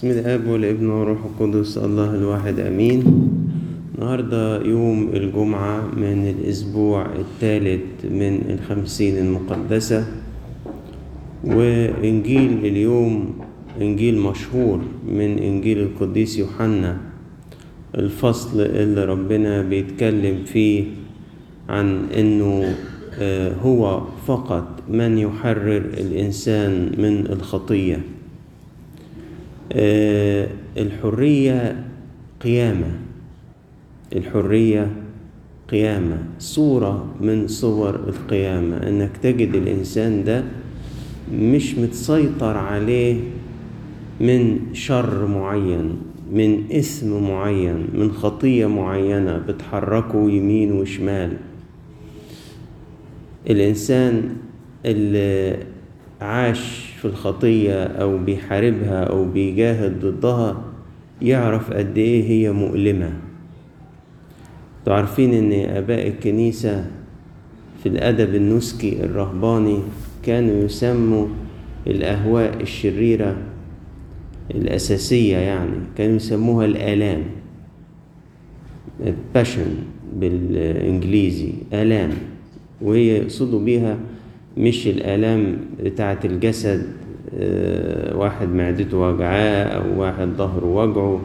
بسم الآب والابن والروح القدس الله الواحد آمين. النهارده يوم الجمعة من الأسبوع الثالث من الخمسين المقدسة وإنجيل اليوم إنجيل مشهور من إنجيل القديس يوحنا. الفصل اللي ربنا بيتكلم فيه عن إنه آه، هو فقط من يحرر الإنسان من الخطية. آه، الحرية قيامة. الحرية قيامة. صورة من صور القيامة إنك تجد الإنسان ده مش متسيطر عليه من شر معين من اسم معين من خطية معينة بتحركه يمين وشمال. الإنسان اللي عاش في الخطية أو بيحاربها أو بيجاهد ضدها يعرف قد إيه هي مؤلمة. أنتوا عارفين إن آباء الكنيسة في الأدب النسكي الرهباني كانوا يسموا الأهواء الشريرة الأساسية يعني كانوا يسموها الآلام. passion بالإنجليزي آلام. وهي يقصدوا بيها مش الآلام بتاعة الجسد آه، واحد معدته وجعاه أو واحد ظهره وجعه.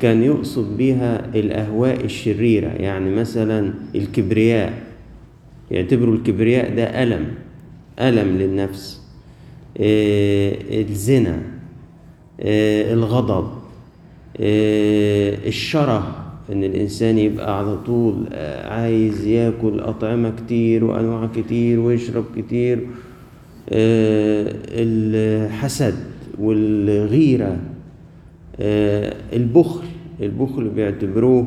كان يقصد بيها الأهواء الشريرة يعني مثلا الكبرياء. يعتبروا الكبرياء ده ألم ألم للنفس. آه، الزنا آه، الغضب الشره. إن الإنسان يبقى على طول آه، عايز ياكل أطعمة كتير وأنواع كتير ويشرب كتير آه، الحسد والغيرة آه، البخل البخل بيعتبروه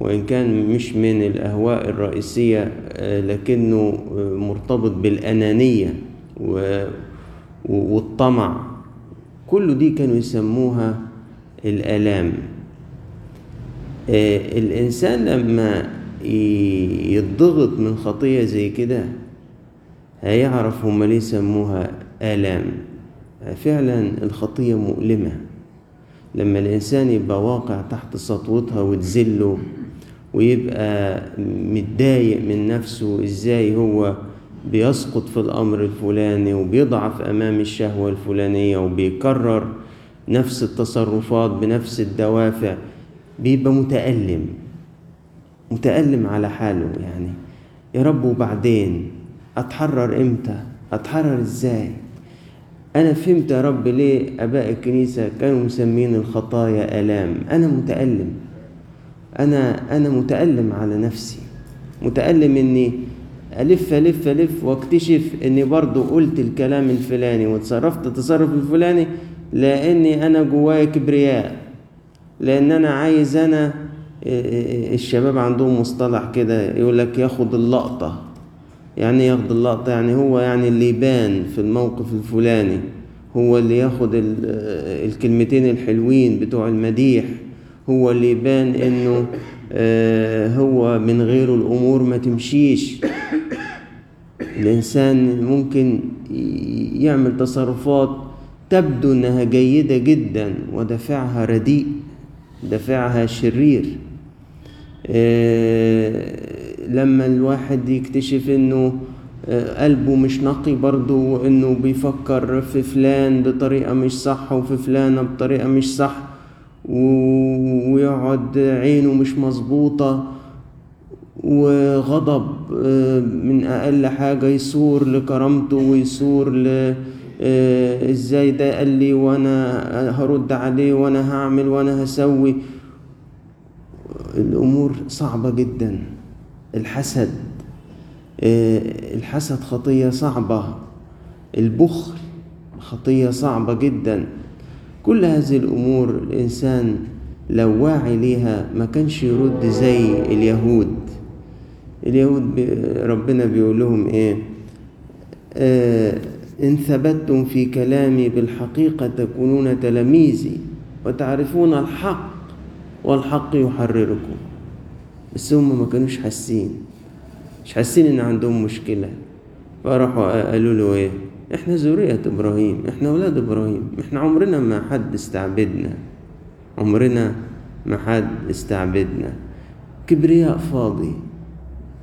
وإن كان مش من الأهواء الرئيسية لكنه مرتبط بالأنانية والطمع. كل دي كانوا يسموها الآلام. الإنسان لما ي- يتضغط من خطية زي كده هيعرف هما ليه سموها آلام. فعلا الخطية مؤلمة. لما الإنسان يبقى واقع تحت سطوتها وتذله ويبقى متضايق من نفسه إزاي هو بيسقط في الأمر الفلاني وبيضعف أمام الشهوة الفلانية وبيكرر نفس التصرفات بنفس الدوافع. بيبقى متألم متألم على حاله يعني. يا رب وبعدين أتحرر إمتى؟ أتحرر إزاي؟ أنا فهمت يا رب ليه آباء الكنيسة كانوا مسمين الخطايا آلام. أنا متألم. أنا أنا متألم على نفسي. متألم إني ألف ألف ألف وأكتشف إني برضو قلت الكلام الفلاني وتصرفت التصرف الفلاني لأني أنا جوايا كبرياء. لأن أنا عايز أنا الشباب عندهم مصطلح كده يقول لك ياخد اللقطة. يعني إيه ياخد اللقطة؟ يعني هو يعني اللي يبان في الموقف الفلاني. هو اللي ياخد ال- الكلمتين الحلوين بتوع المديح. هو اللي يبان إنه آه، هو من غيره الأمور ما تمشيش. الإنسان ممكن يعمل تصرفات تبدو إنها جيدة جدا ودافعها رديء. دافعها شرير. آه، لما الواحد يكتشف إنه آه، قلبه مش نقي برضه وإنه بيفكر في فلان بطريقة مش صح وفي فلانة بطريقة مش صح ويقعد عينه مش مظبوطة وغضب آه، من أقل حاجة يثور لكرامته ويثور ل إزاي ده قال لي وأنا هرد عليه وأنا هعمل وأنا هسوي. الأمور صعبة جدا. الحسد آه، الحسد خطية صعبة. البخل خطية صعبة جدا. كل هذه الأمور الإنسان لو واعي ليها ما كانش يرد زي اليهود. اليهود ربنا بيقول لهم إيه؟ آه إن ثبتتم في كلامي بالحقيقة تكونون تلاميذي وتعرفون الحق والحق يحرركم. بس هم ما كانوش حاسين. مش حاسين إن عندهم مشكلة. فراحوا قالوا له إيه؟ إحنا ذرية إبراهيم إحنا أولاد إبراهيم إحنا عمرنا ما حد استعبدنا. عمرنا ما حد استعبدنا. كبرياء فاضي.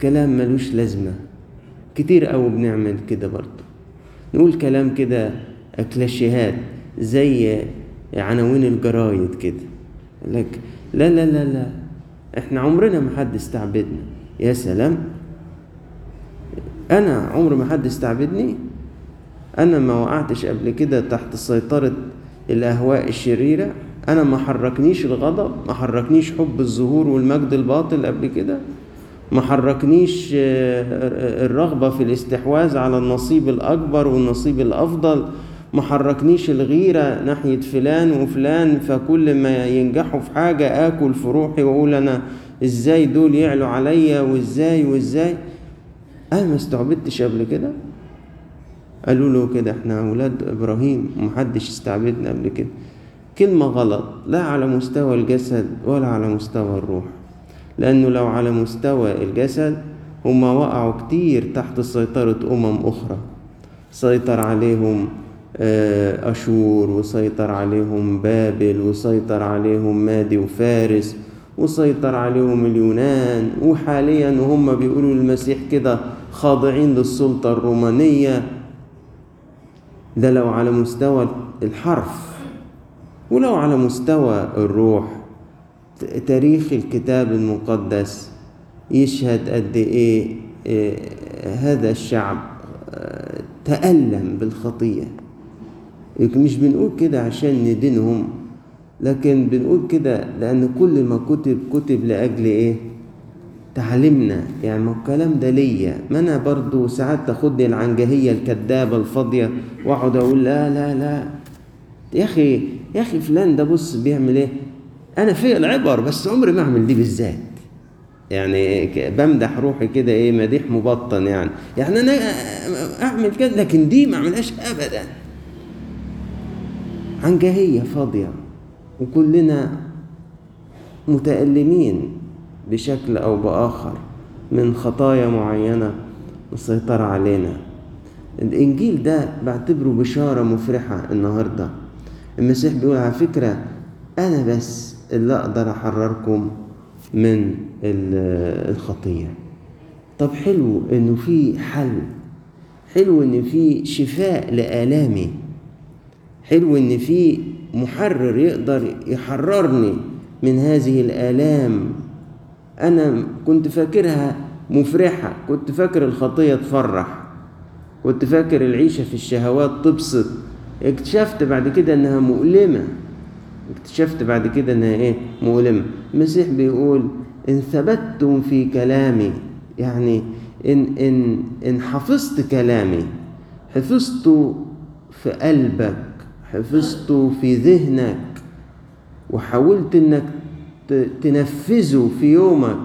كلام ملوش لازمة. كتير قوي بنعمل كده برضه. نقول كلام كده اكلاشيهات زي عناوين الجرايد كده. لك لا لا لا لا إحنا عمرنا ما حد استعبدنا. يا سلام أنا عمر ما حد استعبدني؟ أنا ما وقعتش قبل كده تحت سيطرة الأهواء الشريرة؟ أنا ما حركنيش الغضب؟ ما حركنيش حب الظهور والمجد الباطل قبل كده؟ ما حركنيش الرغبة في الاستحواذ على النصيب الأكبر والنصيب الأفضل. ما حركنيش الغيرة ناحية فلان وفلان فكل ما ينجحوا في حاجة آكل في روحي وأقول أنا إزاي دول يعلوا عليا وإزاي وإزاي؟ أنا ما استعبدتش قبل كده. قالوا له كده إحنا أولاد إبراهيم ومحدش استعبدنا قبل كده. كلمة غلط لا على مستوى الجسد ولا على مستوى الروح. لأنه لو على مستوى الجسد هما وقعوا كتير تحت سيطرة أمم أخرى. سيطر عليهم أشور وسيطر عليهم بابل وسيطر عليهم مادي وفارس وسيطر عليهم اليونان. وحاليا وهم بيقولوا المسيح كده خاضعين للسلطة الرومانية. ده لو على مستوى الحرف ولو على مستوى الروح. تاريخ الكتاب المقدس يشهد قد إيه, إيه هذا الشعب تألم بالخطية. مش بنقول كده عشان ندينهم لكن بنقول كده لأن كل ما كتب كتب لأجل إيه؟ تعلمنا يعني ما الكلام ده ليا. ما أنا برضو ساعات تاخدني العنجهية الكدابة الفاضية وأقعد أقول لا لا لا. يا أخي يا أخي فلان ده بص بيعمل إيه؟ أنا في العبر بس عمري ما أعمل دي بالذات. يعني بمدح روحي كده إيه مديح مبطن يعني. يعني أنا أعمل كده لكن دي ما أعملهاش ابدا. عنجهية فاضية وكلنا متألمين بشكل أو بآخر من خطايا معينة مسيطرة علينا. الإنجيل ده بعتبره بشارة مفرحة النهاردة. المسيح بيقول على فكرة أنا بس اللي أقدر أحرركم من الخطية. طب حلو إنه في حل. حلو إن في شفاء لآلامي. حلو إن في محرر يقدر يحررني من هذه الآلام. أنا كنت فاكرها مفرحة كنت فاكر الخطية تفرح كنت فاكر العيشة في الشهوات تبسط. اكتشفت بعد كده إنها مؤلمة. اكتشفت بعد كده إنها إيه؟ مؤلمة. المسيح بيقول إن ثبتتم في كلامي يعني إن إن إن حفظت كلامي حفظته في قلبك حفظته في ذهنك وحاولت إنك تنفذه في يومك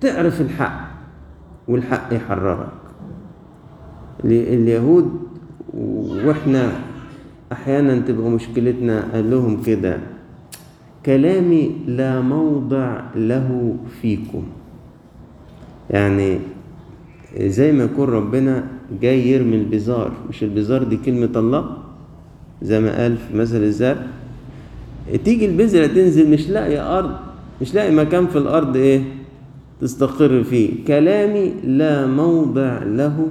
تعرف الحق والحق يحررك. اليهود وإحنا أحيانا تبقى مشكلتنا قال لهم كده. كلامي لا موضع له فيكم. يعني زي ما يكون ربنا جاي يرمي البزار مش البزار دي كلمة الله؟ زي ما قال في مثل الزرع تيجي البذرة تنزل مش لاقية أرض مش لاقي مكان في الأرض إيه؟ تستقر فيه. كلامي لا موضع له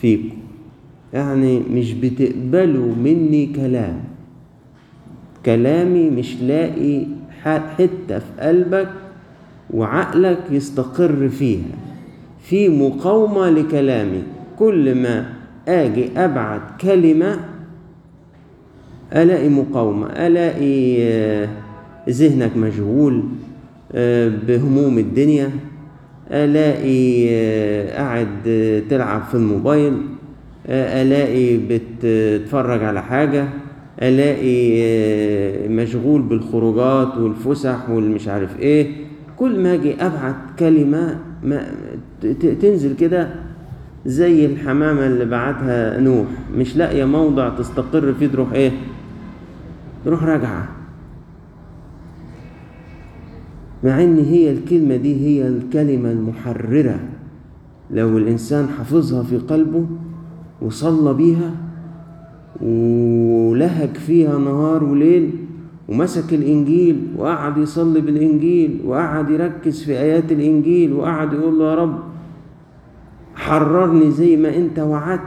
فيكم. يعني مش بتقبلوا مني كلام. كلامي مش لاقي حتة في قلبك وعقلك يستقر فيها. في مقاومة لكلامي. كل ما أجي أبعت كلمة ألاقي مقاومة ألاقي ذهنك مشغول بهموم الدنيا ألاقي قاعد تلعب في الموبايل. ألاقي بتتفرج على حاجة ألاقي مشغول بالخروجات والفسح والمش عارف إيه. كل ما أجي أبعت كلمة ما تنزل كده زي الحمامة اللي بعتها نوح. مش لاقية موضع تستقر فيه تروح إيه؟ تروح راجعة. مع إن هي الكلمة دي هي الكلمة المحررة. لو الإنسان حفظها في قلبه وصلى بيها ولهج فيها نهار وليل ومسك الإنجيل وقعد يصلي بالإنجيل وقعد يركز في آيات الإنجيل وقعد يقول له يا رب حررني زي ما أنت وعدت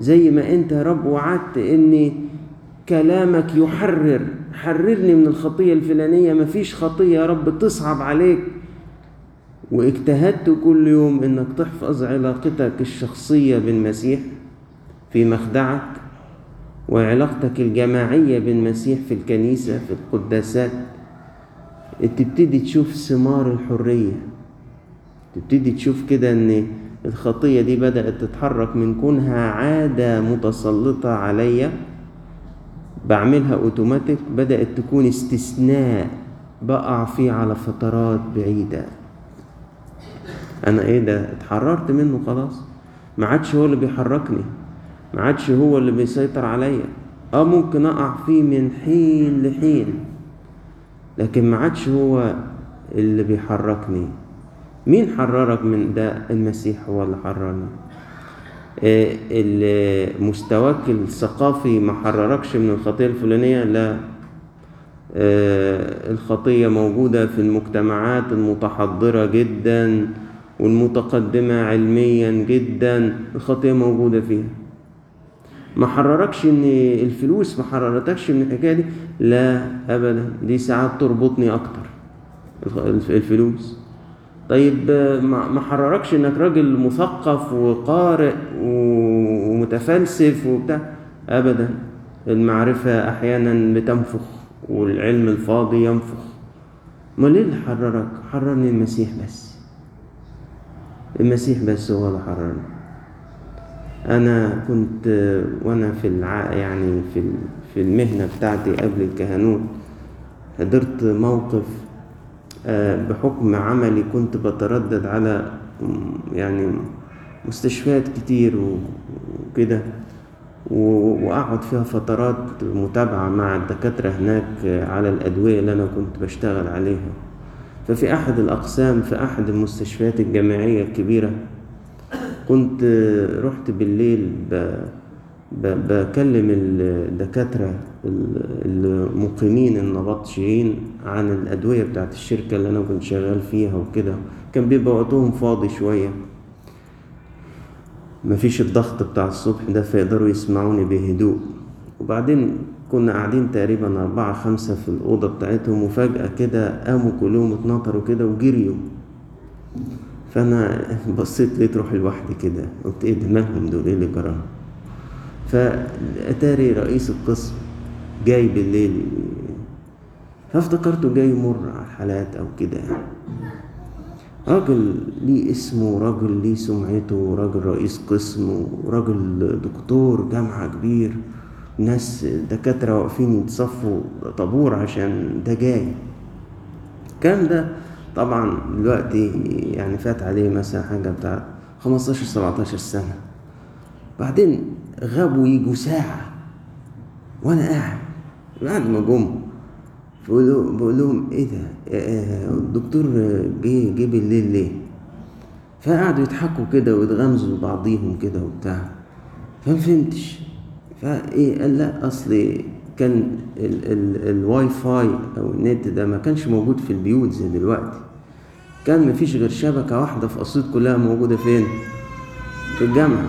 زي ما أنت يا رب وعدت إن كلامك يحرر حررني من الخطية الفلانية مفيش خطية يا رب تصعب عليك. واجتهدت كل يوم إنك تحفظ علاقتك الشخصية بالمسيح في مخدعك وعلاقتك الجماعية بالمسيح في الكنيسة في القداسات. تبتدي تشوف ثمار الحرية. تبتدي تشوف كده إن الخطية دي بدأت تتحرك من كونها عادة متسلطة عليا. بعملها أوتوماتيك بدأت تكون استثناء بقع فيه على فترات بعيدة. أنا إيه ده؟ اتحررت منه خلاص. ما عادش هو اللي بيحركني. ما عادش هو اللي بيسيطر عليا. آه ممكن أقع فيه من حين لحين. لكن ما عادش هو اللي بيحركني. مين حررك من ده؟ المسيح هو اللي حررني. آه مستواك الثقافي ما حرركش من الخطية الفلانية؟ لا. آه الخطية موجودة في المجتمعات المتحضرة جدا. والمتقدمة علميا جدا الخطية موجودة فيها. ما حرركش إن الفلوس ما حررتكش من الحكاية دي؟ لا ابدا. دي ساعات تربطني أكتر الفلوس. طيب ما حرركش إنك راجل مثقف وقارئ ومتفلسف وبتاع؟ ابدا. المعرفة أحيانا بتنفخ والعلم الفاضي ينفخ. ما ليه اللي حررك؟ حررني المسيح بس. المسيح بس هو اللي حررني أنا كنت وأنا في الع... يعني في في المهنة بتاعتي قبل الكهنوت حضرت موقف بحكم عملي كنت بتردد على يعني مستشفيات كتير وكده وأقعد فيها فترات متابعة مع الدكاترة هناك على الأدوية اللي أنا كنت بشتغل عليها. ففي أحد الأقسام في أحد المستشفيات الجامعية الكبيرة كنت رحت بالليل. بكلم الدكاترة المقيمين النبطشيين عن الأدوية بتاعت الشركة اللي أنا كنت شغال فيها وكده كان بيبقى وقتهم فاضي شوية مفيش الضغط بتاع الصبح ده فيقدروا يسمعوني بهدوء وبعدين كنا قاعدين تقريبا أربعة خمسة في الأوضة بتاعتهم وفجأة كده قاموا كلهم اتنطروا كده وجريوا فأنا بصيت لقيت روحي لوحدي كده قلت ده مالهم دول؟ إيه اللي جراهم فأتاري رئيس القسم جاي بالليل. فافتكرته جاي يمر على الحالات أو كده. يعني راجل ليه اسمه راجل ليه سمعته راجل رئيس قسم وراجل دكتور جامعة كبير. ناس دكاترة واقفين يتصفوا طابور عشان ده جاي. الكلام ده طبعا دلوقتي يعني فات عليه مثلا حاجة بتاع 15 17 سنة. بعدين غابوا يجوا ساعة وأنا قاعد بعد ما جم. بقول لهم إيه ده؟ الدكتور جه جه بالليل ليه؟ فقعدوا يضحكوا كده ويتغمزوا لبعضيهم كده وبتاع. فما فهمتش فايه قال لا اصل كان ال ال الواي فاي أو النت ده ما كانش موجود في البيوت زي دلوقتي. كان مفيش غير شبكة واحدة في أسيوط كلها موجودة فين؟ في الجامعة.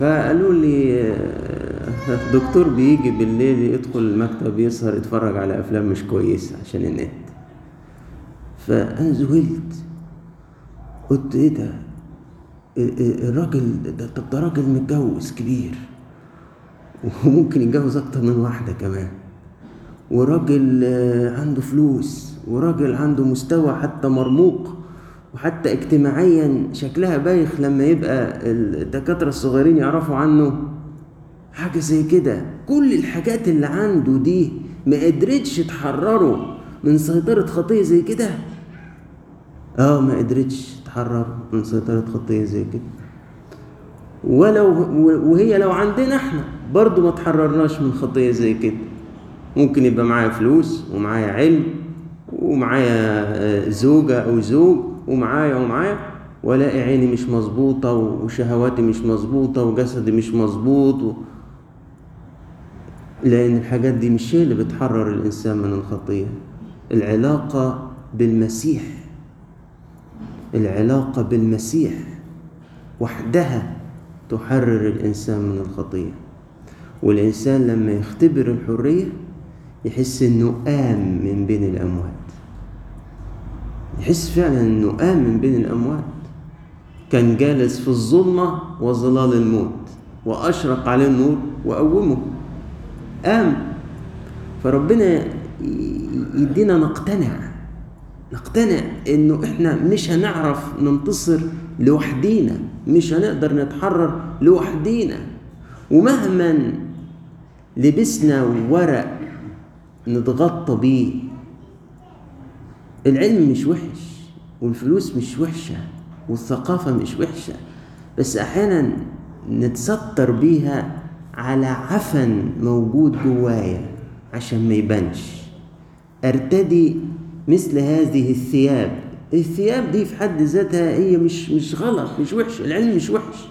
فقالوا لي دكتور بيجي بالليل يدخل المكتب يسهر يتفرج على أفلام مش كويسة عشان النت. فأنا ذهلت قلت إيه ده؟ الراجل ده طب ده راجل متجوز كبير. وممكن يتجوز أكتر من واحدة كمان. وراجل عنده فلوس وراجل عنده مستوى حتى مرموق وحتى اجتماعيا شكلها بايخ لما يبقى الدكاترة الصغيرين يعرفوا عنه. حاجة زي كده. كل الحاجات اللي عنده دي ما قدرتش تحرره من سيطرة خطية زي كده. آه ما قدرتش تحرر من سيطرة خطية زي كده. ولو وهي لو عندنا إحنا برضو ما تحررناش من خطية زي كده. ممكن يبقى معايا فلوس ومعايا علم ومعايا زوجة أو زوج ومعايا ومعايا وألاقي عيني مش مظبوطة وشهواتي مش مظبوطة وجسدي مش مظبوط و... لأن الحاجات دي مش هي اللي بتحرر الإنسان من الخطية. العلاقة بالمسيح. العلاقة بالمسيح وحدها. تحرر الإنسان من الخطية. والإنسان لما يختبر الحرية يحس إنه قام من بين الأموات. يحس فعلا إنه قام من بين الأموات. كان جالس في الظلمة وظلال الموت وأشرق عليه النور وقومه قام فربنا يدينا نقتنع. نقتنع إنه إحنا مش هنعرف ننتصر لوحدينا مش هنقدر نتحرر لوحدينا. ومهما لبسنا ورق نتغطى بيه. العلم مش وحش والفلوس مش وحشة والثقافة مش وحشة بس أحيانا نتستر بيها على عفن موجود جوايا عشان ما يبانش. أرتدي مثل هذه الثياب. الثياب دي في حد ذاتها هي مش مش غلط مش وحش العلم مش وحش.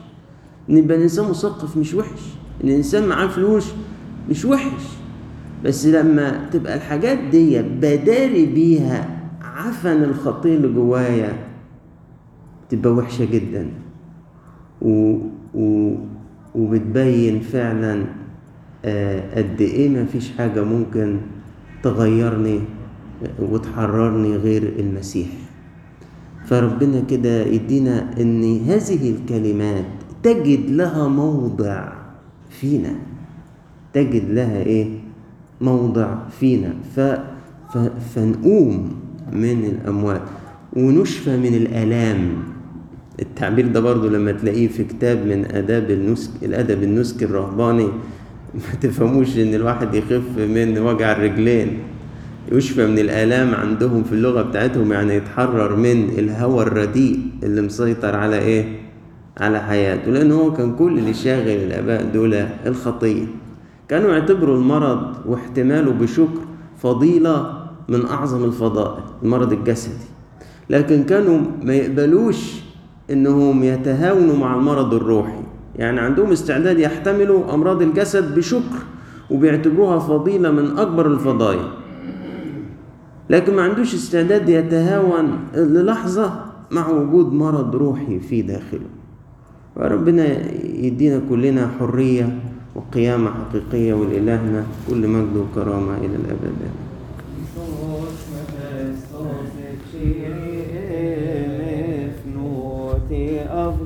إن يبقى الإنسان مثقف مش وحش. إن الإنسان معاه فلوس مش وحش. بس لما تبقى الحاجات دي بداري بيها عفن الخطيه اللي جوايا تبقى وحشة جدا. و... و... وبتبين فعلا قد إيه ما فيش حاجة ممكن تغيرني. وتحررني غير المسيح. فربنا كده يدينا إن هذه الكلمات تجد لها موضع فينا. تجد لها إيه؟ موضع فينا. ف... ف... فنقوم من الاموات ونشفى من الآلام. التعبير ده برضو لما تلاقيه في كتاب من آداب النسك الأدب النسك الرهباني ما تفهموش إن الواحد يخف من وجع الرجلين. يشفى من الآلام عندهم في اللغة بتاعتهم يعني يتحرر من الهوى الرديء اللي مسيطر على إيه؟ على حياته. لأن هو كان كل اللي شاغل الآباء دول الخطية كانوا يعتبروا المرض واحتماله بشكر فضيلة من أعظم الفضائل المرض الجسدي. لكن كانوا ما يقبلوش إنهم يتهاونوا مع المرض الروحي. يعني عندهم استعداد يحتملوا أمراض الجسد بشكر وبيعتبروها فضيلة من أكبر الفضائل. لكن ما عندوش استعداد يتهاون للحظة مع وجود مرض روحي في داخله. فربنا يدينا كلنا حرية وقيامة حقيقية ولإلهنا كل مجد وكرامة إلى الأبد. Of